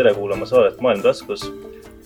tere kuulama saadet Maailm taskus.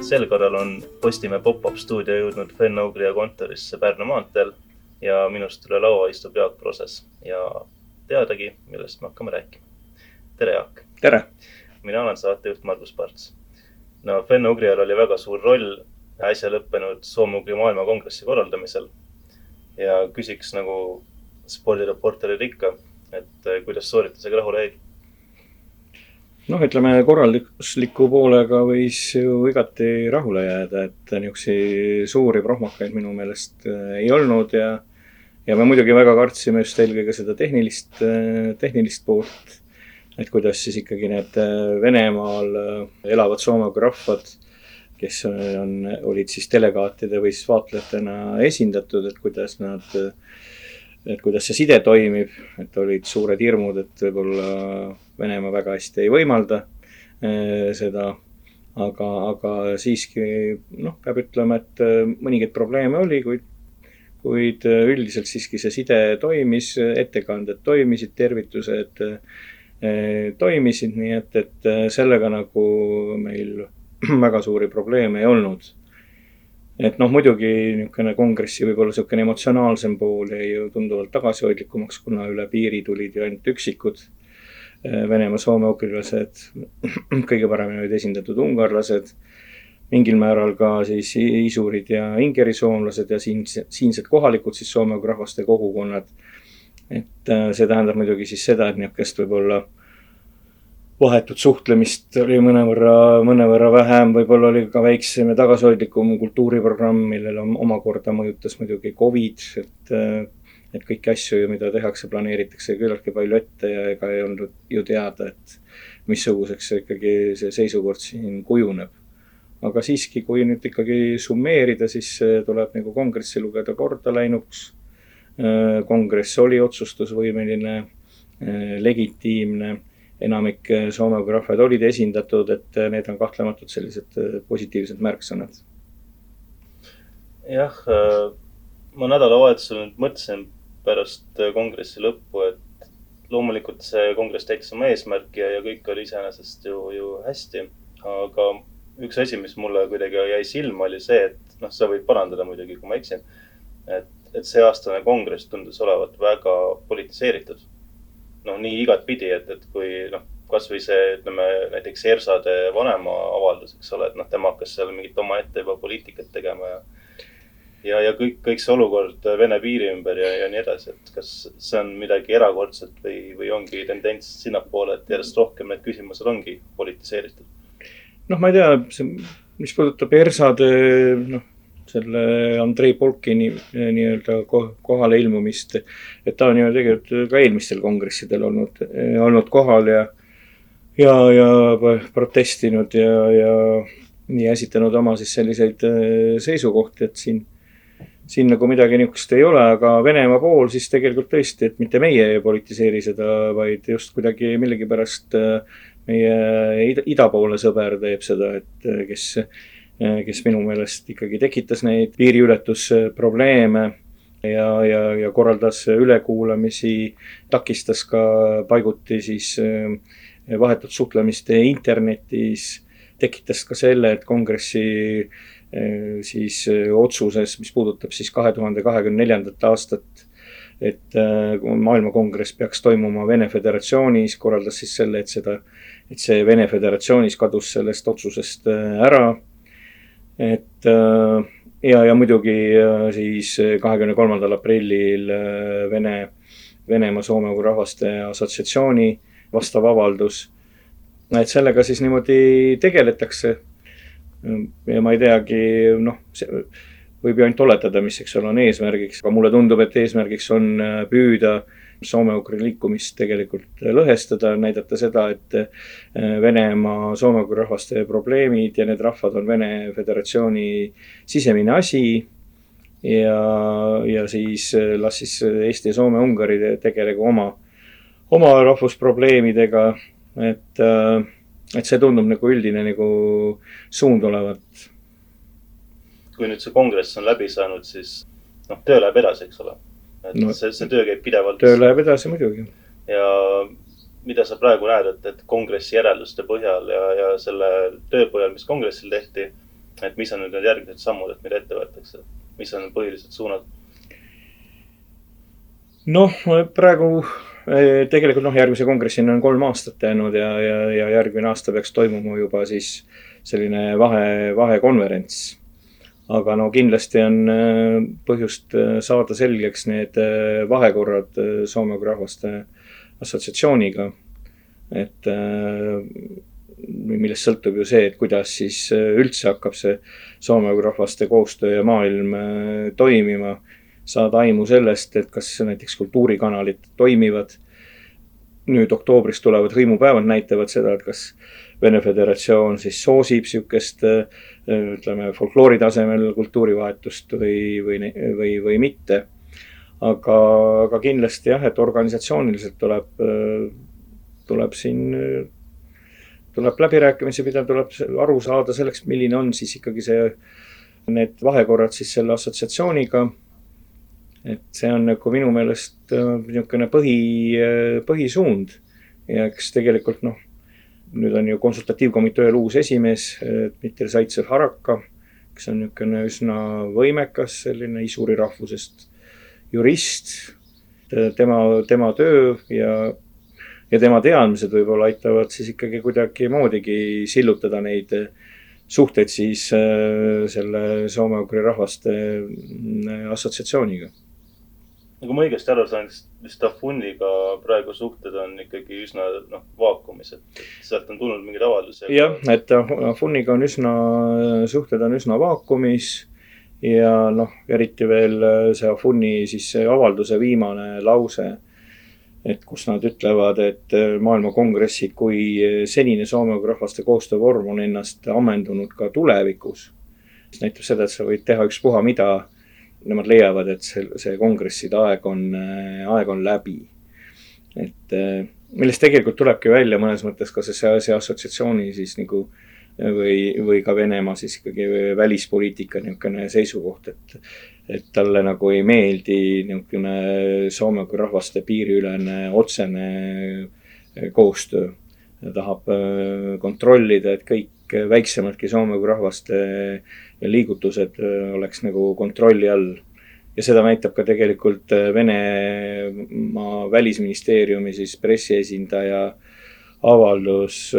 sel korral on Postimehe pop-up stuudio jõudnud Fenn-Ugria kontorisse Pärnu maanteel ja minust üle laua istub Jaak Proses ja teadagi, millest me hakkame rääkima. tere, Jaak. tere. mina olen saatejuht Margus Parts. no Fenn-Ugrial oli väga suur roll äsja lõppenud Soome-Ugri maailmakongressi korraldamisel ja küsiks nagu spordireporteril ikka, et kuidas sooritusega rahule jäid noh, ütleme korraldusliku poolega võis ju igati rahule jääda, et niisuguseid suuri prohmakaid minu meelest äh, ei olnud ja ja me muidugi väga kartsime just eelkõige seda tehnilist, äh, tehnilist poolt, et kuidas siis ikkagi need äh, Venemaal elavad soomega rahvad, kes on, olid siis delegaatide või siis vaatlejatena esindatud, et kuidas nad et kuidas see side toimib, et olid suured hirmud, et võib-olla Venemaa väga hästi ei võimalda eh, seda. aga, aga siiski noh, peab ütlema, et eh, mõningaid probleeme oli, kuid, kuid eh, üldiselt siiski see side toimis, ettekanded toimisid, tervitused toimisid, nii et, et sellega nagu meil väga suuri probleeme ei olnud et noh, muidugi niisugune kongressi võib-olla niisugune emotsionaalsem pool jäi ju tunduvalt tagasihoidlikumaks, kuna üle piiri tulid ju ainult üksikud eh, Venemaa, Soome, ugrilased, kõige paremini olid esindatud ungarlased, mingil määral ka siis isurid ja ingeri soomlased ja siin, siinsed kohalikud siis soome rahvaste kogukonnad. et eh, see tähendab muidugi siis seda, et niisugust võib-olla vahetut suhtlemist oli mõnevõrra, mõnevõrra vähem, võib-olla oli ka väiksem ja tagasihoidlikum kultuuriprogramm, millele omakorda mõjutas muidugi Covid, et et kõiki asju, mida tehakse, planeeritakse küllaltki palju ette ja ega ei olnud ju teada, et missuguseks ikkagi see seisukord siin kujuneb. aga siiski, kui nüüd ikkagi summeerida, siis tuleb nagu kongressi lugeda korda läinuks. kongress oli otsustusvõimeline, legitiimne enamik äh, Soome rahvaid olid esindatud, et äh, need on kahtlematult sellised äh, positiivsed märksõnad. jah, ma nädalavahetusel nüüd mõtlesin pärast kongressi lõppu, et loomulikult see kongress täitis oma eesmärki ja, ja kõik oli iseenesest ju, ju hästi. aga üks asi, mis mulle kuidagi jäi silma, oli see, et noh, sa võid parandada muidugi, kui ma eksin. et, et see aastane kongress tundus olevat väga politiseeritud noh, nii igatpidi, et, et kui noh, kasvõi see, ütleme näiteks Ersade vanema avaldus, eks ole, et noh, tema hakkas seal mingit omaette juba poliitikat tegema ja ja, ja kõik, kõik see olukord Vene piiri ümber ja, ja nii edasi, et kas see on midagi erakordset või, või ongi tendents sinnapoole, et järjest rohkem need küsimused ongi politiseeritud? noh, ma ei tea, mis puudutab Ersade, noh, selle Andrei Polkini eh, nii-öelda kohale ilmumist. et ta on ju tegelikult ka eelmistel kongressidel olnud, eh, olnud kohal ja, ja, ja protestinud ja, ja nii esitanud oma siis selliseid eh, seisukohti, et siin siin nagu midagi niisugust ei ole, aga Venemaa pool siis tegelikult tõesti, et mitte meie ei politiseeri seda, vaid just kuidagi millegipärast meie ida, idapoolne sõber teeb seda, et kes kes minu meelest ikkagi tekitas neid piiriületusprobleeme ja, ja, ja korraldas ülekuulamisi, takistas ka paiguti siis äh, vahetut suhtlemist internetis, tekitas ka selle, et kongressi äh, siis otsuses, mis puudutab siis kahe tuhande kahekümne neljandat aastat, et maailmakongress peaks toimuma Vene Föderatsioonis, korraldas siis selle, et seda, et see Vene Föderatsioonis kadus sellest otsusest ära et äh, ja, ja muidugi äh, siis kahekümne kolmandal aprillil äh, Vene, Venemaa Soome rahvaste assotsiatsiooni vastav avaldus. et sellega siis niimoodi tegeletakse. ja ma ei teagi, noh, võib ju ainult oletada, mis, eks ole, on eesmärgiks, aga mulle tundub, et eesmärgiks on püüda äh, soome-ugri liikumist tegelikult lõhestada, näidata seda, et äh, Venemaa soome-ugri rahvaste probleemid ja need rahvad on Vene Föderatsiooni sisemine asi. ja, ja siis äh, las siis Eesti ja Soome-Ungari tegelegu oma, oma rahvusprobleemidega, et, äh, et see tundub nagu üldine nagu suund olevat. kui nüüd see kongress on läbi saanud, siis noh, töö läheb edasi, eks ole et no, see, see töö käib pidevalt. töö läheb edasi muidugi. ja mida sa praegu näed, et, et kongressi järelduste põhjal ja, ja selle töö põhjal, mis kongressil tehti, et mis on nüüd need järgmised sammud, et mida ette võetakse, mis on põhilised suunad? noh, praegu eh, tegelikult noh, järgmise kongressini on kolm aastat jäänud ja, ja, ja järgmine aasta peaks toimuma juba siis selline vahe, vahekonverents aga no kindlasti on eh, põhjust eh, saada selgeks need vahekorrad Soome rahvaste assotsiatsiooniga. et millest sõltub ju see, et kuidas siis üldse hakkab see soome rahvaste koostöö ja maailm toimima saada aimu sellest, et kas näiteks kultuurikanalid toimivad. Nüüd oktoobris tulevad hõimupäevad näitavad seda, et kas Vene Föderatsioon siis soosib sihukest ütleme folkloori tasemel kultuurivahetust või, või, või, või mitte. aga, aga kindlasti jah, et organisatsiooniliselt tuleb, tuleb siin, tuleb läbirääkimisi pidada, tuleb aru saada selleks, milline on siis ikkagi see, need vahekorrad siis selle assotsiatsiooniga et see on nagu minu meelest äh, niisugune põhi, äh, põhisuund. ja eks tegelikult noh, nüüd on ju konsultatiivkomiteel uus esimees, Dmitri Zaitsev-Haraka, kes on niisugune üsna võimekas selline isuri rahvusest jurist. tema, tema töö ja, ja tema teadmised võib-olla aitavad siis ikkagi kuidagimoodigi sillutada neid suhteid siis äh, selle soome-ugri rahvaste assotsiatsiooniga nagu ma õigesti aru saan, siis Stafuniga praegu suhted on ikkagi üsna noh, vaakumis, et sealt on tulnud mingeid avaldusi. jah, et Stafuniga on üsna, suhted on üsna vaakumis ja noh, eriti veel see Afuni siis see avalduse viimane lause, et kus nad ütlevad, et maailmakongressid kui senine soome rahvaste koostöövorm on ennast ammendunud ka tulevikus. mis näitab seda, et sa võid teha ükspuha mida nemad leiavad, et see, see kongresside aeg on, aeg on läbi. et eh, millest tegelikult tulebki välja mõnes mõttes ka see, see assotsiatsiooni siis nagu või, või ka Venemaa siis ikkagi välispoliitika niisugune seisukoht, et, et talle nagu ei meeldi niisugune Soome kui rahvaste piiriülene otsene koostöö. ta tahab kontrollida, et kõik väiksemadki Soome rahvaste liigutused äh, oleks nagu kontrolli all. ja seda näitab ka tegelikult Venemaa välisministeeriumi siis pressiesindaja avaldus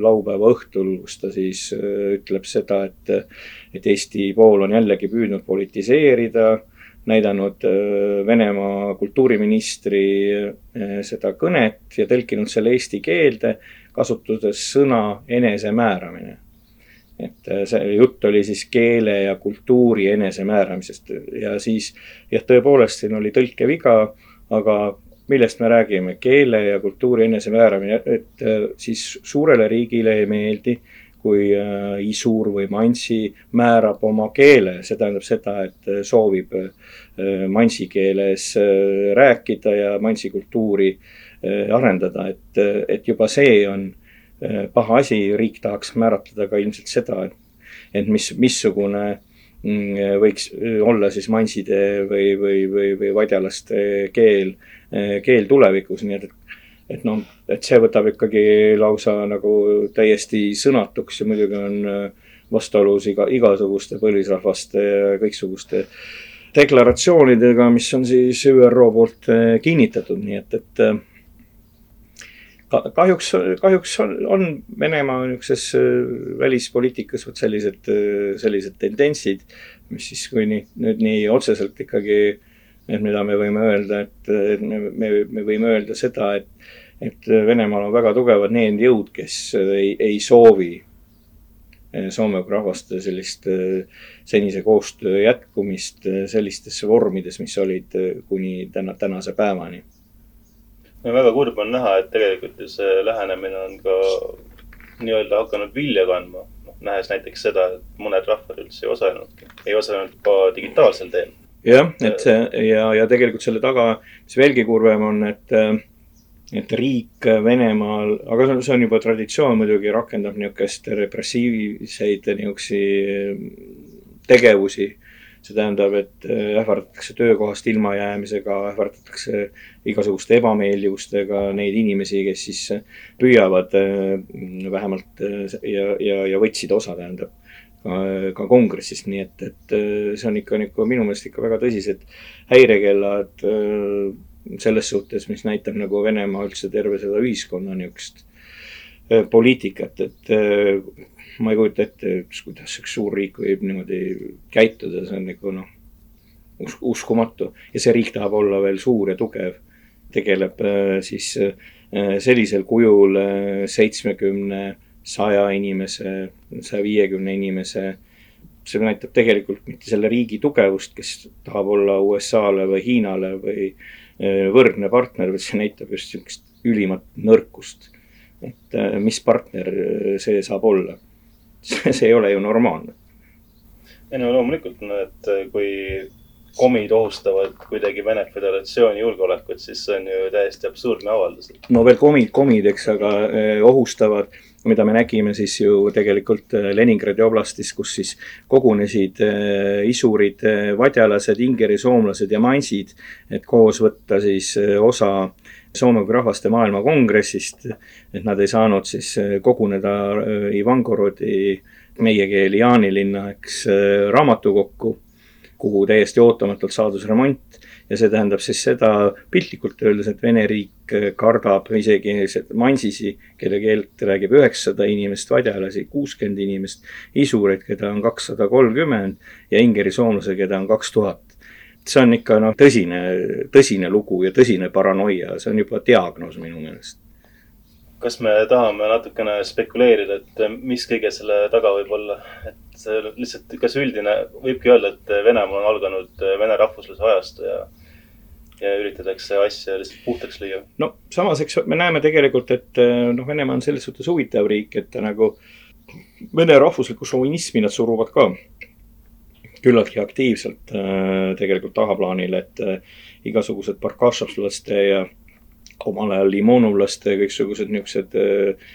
laupäeva õhtul, kus ta siis ütleb seda, et, et Eesti pool on jällegi püüdnud politiseerida, näidanud Venemaa kultuuriministri seda kõnet ja tõlkinud selle eesti keelde, kasutades sõna enesemääramine. Et äh, see jutt oli siis keele ja kultuuri enesemääramisest. Ja siis jah, tõepoolest siin oli tõlkeviga, aga millest me räägime, keele ja kultuuri enesemääramine, et äh, siis suurele riigile ei meeldi, kui äh, Isur või Mansi määrab oma keele, see tähendab seda, et soovib mansi keeles rääkida ja mansi kultuuri arendada, et, et juba see on Äh, paha asi, riik tahaks määratleda ka ilmselt seda, et, et mis, missugune mm, võiks olla siis manside või, või, või, või vadjalaste keel, keel tulevikus, nii et, et noh, et see võtab ikkagi lausa nagu täiesti sõnatuks ja muidugi on vastuolus iga, igasuguste põlisrahvaste ja kõiksuguste deklaratsioonidega, mis on siis ÜRO poolt kinnitatud, nii et, et kahjuks, kahjuks on, on Venemaa niisuguses äh, välispoliitikas vot sellised, äh, sellised tendentsid, mis siis, kui nii, nüüd nii otseselt ikkagi, et mida me võime öelda, et, et me, me, me võime öelda seda, et, et Venemaal on väga tugevad need jõud, kes ei, ei soovi äh, Soome rahvaste sellist senise koostöö jätkumist sellistes vormides, mis olid kuni täna, tänase päevani väga kurb on näha, et tegelikult ju see lähenemine on ka nii-öelda hakanud vilja kandma. noh, nähes näiteks seda, et mõned rahvad üldse ei osalenudki, ei osalenud ka digitaalsel teel. jah, et see ja, ja tegelikult selle taga, mis veelgi kurvem on, et, et riik Venemaal, aga see on, see on juba traditsioon muidugi, rakendab niisugust repressiivseid niisuguseid tegevusi see tähendab, et ähvardatakse töökohast ilmajäämisega, ähvardatakse igasuguste ebameeldivustega neid inimesi, kes siis püüavad vähemalt ja, ja, ja võtsid osa, tähendab ka, kongressist, nii et, et see on ikka, ikka minu meelest ikka väga tõsised häirekellad selles suhtes, mis näitab nagu Venemaa üldse terve seda ühiskonna niisugust äh, poliitikat, et äh, ma ei kujuta ette, kuidas üks suur riik võib niimoodi käituda, see on nagu noh, uskumatu. ja see riik tahab olla veel suur ja tugev, tegeleb äh, siis sellisel kujul seitsmekümne, saja inimese, saja viiekümne inimese see näitab tegelikult mitte selle riigi tugevust, kes tahab olla USA-le või Hiinale või Äh, võrdne partner, vaid see näitab just niisugust ülimat nõrkust. Et äh, mis partner äh, see saab olla? see ei ole ju normaalne. ei no loomulikult, no et kui komid ohustavad kuidagi Vene Föderatsiooni julgeolekut, siis see on ju täiesti absurdne avaldus. no veel komid, komid, eks, aga ohustavad. Mida me nägime siis ju tegelikult äh, Leningradi oblastis, kus siis kogunesid äh, isurid, vadjalased, ingeri soomlased ja mansid, et koos võtta siis osa Soome rahvaste maailmakongressist, et nad ei saanud siis koguneda Ivangorodi, meie keeli Jaanilinna, eks, raamatukokku, kuhu täiesti ootamatult saadus remont. Ja see tähendab siis seda piltlikult öeldes, et Vene riik kardab isegi mansisi, kelle keelt räägib üheksasada inimest, vadjalasi kuuskümmend inimest, isureid, keda on kakssada kolmkümmend ja ingeri soomlase, keda on kaks tuhat. see on ikka noh, tõsine, tõsine lugu ja tõsine paranoia, see on juba diagnoos minu meelest kas me tahame natukene spekuleerida, et mis kõige selle taga võib olla, et lihtsalt, kas üldine, võibki öelda, et Venemaa on alganud vene rahvusluse ajastu ja, ja üritatakse asja lihtsalt puhtaks lüüa? no samas, eks me näeme tegelikult, et noh, Venemaa on selles suhtes huvitav riik, et ta nagu vene rahvuslikku šovinismi nad suruvad ka küllaltki aktiivselt äh, tegelikult tahaplaanile, et äh, igasugused barkašovlaste ja omal ajal limonovlaste kõiksugused niisugused äh,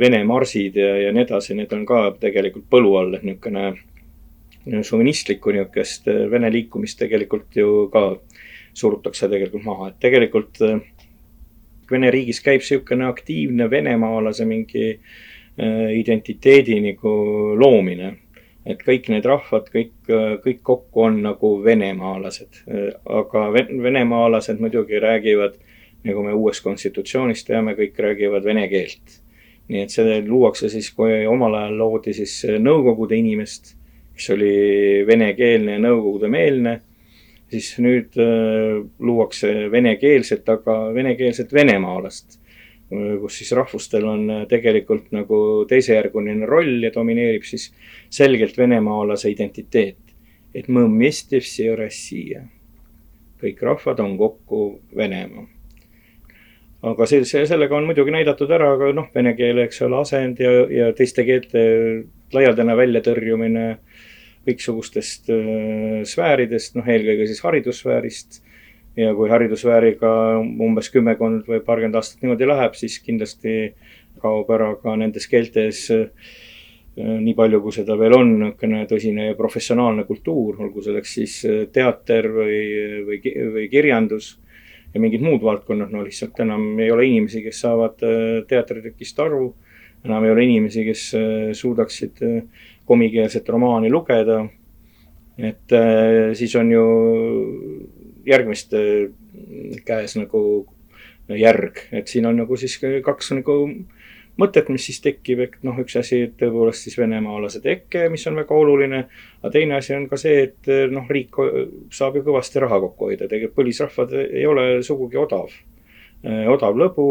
Vene marsid ja, ja nii edasi, need on ka tegelikult põlu all, et niisugune äh, šovinistlikku niisugust äh, Vene liikumist tegelikult ju ka surutakse tegelikult maha, et tegelikult Vene riigis käib niisugune aktiivne venemaalase mingi identiteedi nagu loomine. et kõik need rahvad, kõik, kõik kokku on nagu venemaalased, aga venemaalased muidugi räägivad nagu me uuest konstitutsioonist teame, kõik räägivad vene keelt. nii et see luuakse siis, kui omal ajal loodi siis nõukogude inimest, kes oli venekeelne ja nõukogude-meelne, siis nüüd äh, luuakse venekeelset, aga venekeelset venemaalast, kus siis rahvustel on tegelikult nagu teisejärguline roll ja domineerib siis selgelt venemaalase identiteet. et kõik rahvad on kokku Venemaa aga see, see, sellega on muidugi näidatud ära ka noh, vene keele, eks ole, asend ja, ja teiste keelte laialdane väljatõrjumine kõiksugustest äh, sfääridest, noh, eelkõige siis haridussfäärist. ja kui haridussfääriga umbes kümmekond või paarkümmend aastat niimoodi läheb, siis kindlasti kaob ära ka nendes keeltes äh, nii palju, kui seda veel on, niisugune tõsine professionaalne kultuur, olgu selleks siis äh, teater või, või, või kirjandus ja mingid muud valdkonnad, no lihtsalt enam ei ole inimesi, kes saavad äh, teatritrükist aru. enam ei ole inimesi, kes äh, suudaksid äh, komikeelset romaani lugeda. et siis on ju järgmiste käes nagu järg, et siin on nagu siis kaks nagu mõtet, mis siis tekib, et noh, üks asi, tõepoolest siis venemaalased EKE, mis on väga oluline. aga teine asi on ka see, et noh, riik saab ju kõvasti raha kokku hoida, tegelikult põlisrahvad ei ole sugugi odav, äh, odav lõbu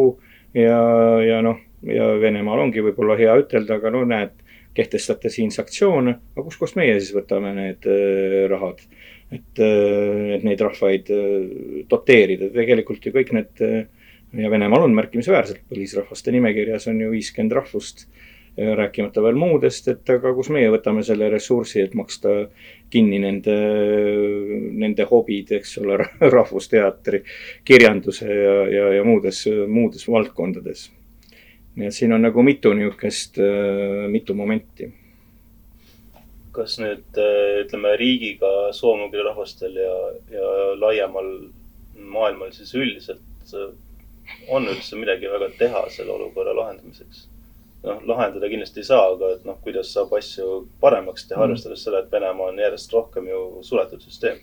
ja, ja noh, ja Venemaal ongi võib-olla hea ütelda, aga no näed, kehtestate siin sanktsioone, aga kuskohast meie siis võtame need äh, rahad, et, äh, et neid rahvaid doteerida, tegelikult ju kõik need ja Venemaal on märkimisväärselt põlisrahvaste nimekirjas on ju viiskümmend rahvust, rääkimata veel muudest, et aga kus meie võtame selle ressursi, et maksta kinni nende, nende hobid, eks ole, rahvusteatri, kirjanduse ja, ja, ja muudes, muudes valdkondades. nii et siin on nagu mitu niisugust, mitu momenti kas nüüd ütleme riigiga soome-ugri rahvastel ja, ja laiemal maailmal siis üldiselt on üldse midagi väga teha selle olukorra lahendamiseks? noh, lahendada kindlasti ei saa, aga et noh, kuidas saab asju paremaks teha mm., arvestades selle, et Venemaa on järjest rohkem ju suletud süsteem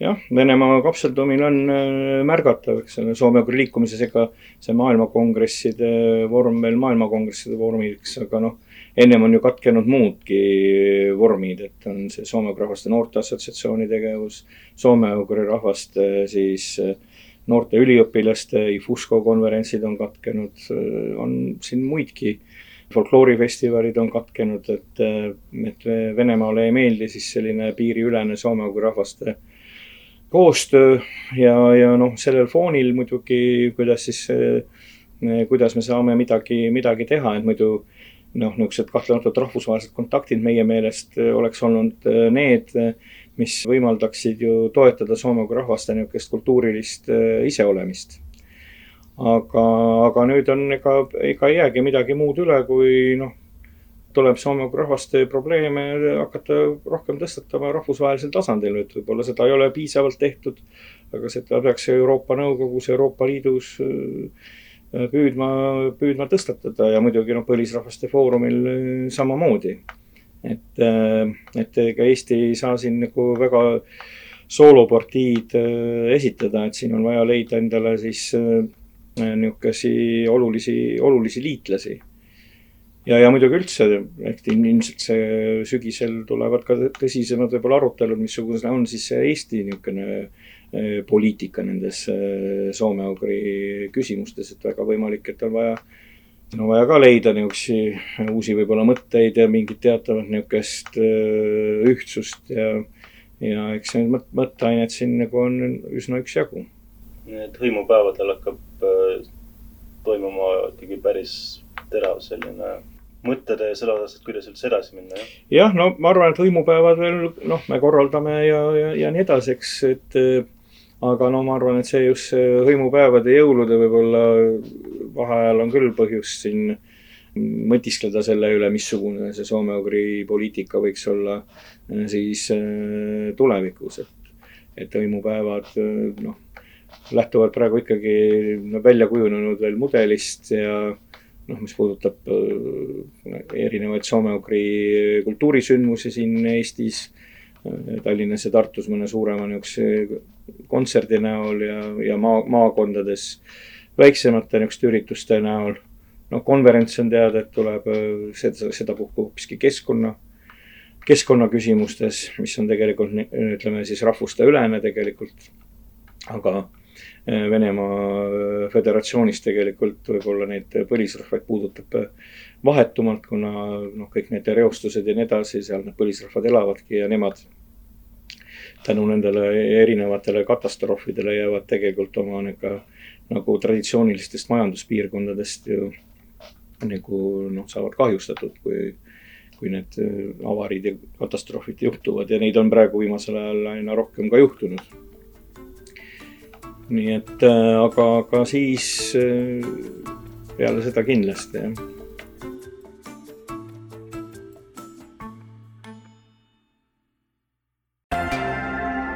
jah, Venemaa kapseldumine on äh, märgatav, eks ole, Soome-ugri liikumises, ega see maailmakongresside vorm veel maailmakongresside vormiks, aga noh, ennem on ju katkenud muudki vormid, et on see Soome-ugri rahvaste noorte assotsiatsiooni tegevus, soome-ugri rahvaste siis äh, noorte üliõpilaste IFUSCO konverentsid on katkenud, on siin muidki. Folkloorifestivalid on katkenud, et, et Venemaale ei meeldi siis selline piiriülene soome-ugri rahvaste koostöö. Ja, ja noh, sellel foonil muidugi, kuidas siis, kuidas me saame midagi, midagi teha, et muidu noh, niisugused kahtlematult rahvusvahelised kontaktid meie meelest oleks olnud need, mis võimaldaksid ju toetada soome rahvaste niisugust kultuurilist äh, iseolemist. aga, aga nüüd on ega, ega ei jäägi midagi muud üle, kui noh, tuleb soome rahvaste probleeme hakata rohkem tõstatama rahvusvahelisel tasandil, et võib-olla seda ei ole piisavalt tehtud, aga seda peaks Euroopa Nõukogus, Euroopa Liidus äh, püüdma, püüdma tõstatada. Ja muidugi noh, Põlisrahvaste Foorumil äh, samamoodi et, äh, et ega Eesti ei saa siin nagu väga soolopartiid äh, esitada, et siin on vaja leida endale siis äh, niisugusi olulisi, olulisi liitlasi. ja, ja muidugi üldse, et ilmselt see sügisel tulevad ka tõsisemad võib-olla arutelud, missugune on siis see Eesti niisugune poliitika nendes soome-ugri küsimustes, et väga võimalik, et on vaja siin on vaja ka leida niisuguseid uusi võib-olla mõtteid ja mingit teatavat niisugust äh, ühtsust ja, ja eks neid mõt-, mõtteainet siin nagu on üsna üksjagu. et hõimupäevadel hakkab äh, toimuma ikkagi päris terav selline mõttetee selle osas, et kuidas üldse edasi minna, jah? jah, no ma arvan, et hõimupäevadel noh, me korraldame ja, ja, ja nii edasi, eks, et aga no ma arvan, et see just see hõimupäevade, jõulude võib-olla vaheajal on küll põhjust siin mõtiskleda selle üle, missugune see soome-ugri poliitika võiks olla äh, siis äh, tulevikus, et, et hõimupäevad äh, noh, lähtuvad praegu ikkagi no, välja kujunenud veel mudelist ja noh, mis puudutab erinevaid soome-ugri kultuurisündmusi siin Eestis Tallinnas ja Tartus mõne suurema niisuguse kontserdi näol ja, ja maa, maakondades väiksemate niisuguste ürituste näol. noh, konverents on teada, et tuleb äh, seda, sedapuhku hoopiski keskkonna, keskkonnaküsimustes, mis on tegelikult ütleme siis rahvusteülene tegelikult. aga äh, Venemaa äh, Föderatsioonis tegelikult võib-olla neid põlisrahvaid puudutab vahetumalt, kuna noh, kõik need reostused ja nii edasi, seal need põlisrahvad elavadki ja nemad tänu nendele erinevatele katastroofidele jäävad tegelikult oma nihuke nagu traditsioonilistest majanduspiirkondadest ju nagu noh, saavad kahjustatud, kui, kui need avariid ja katastroofid juhtuvad ja neid on praegu viimasel ajal aina rohkem ka juhtunud. nii et aga, aga siis peale seda kindlasti jah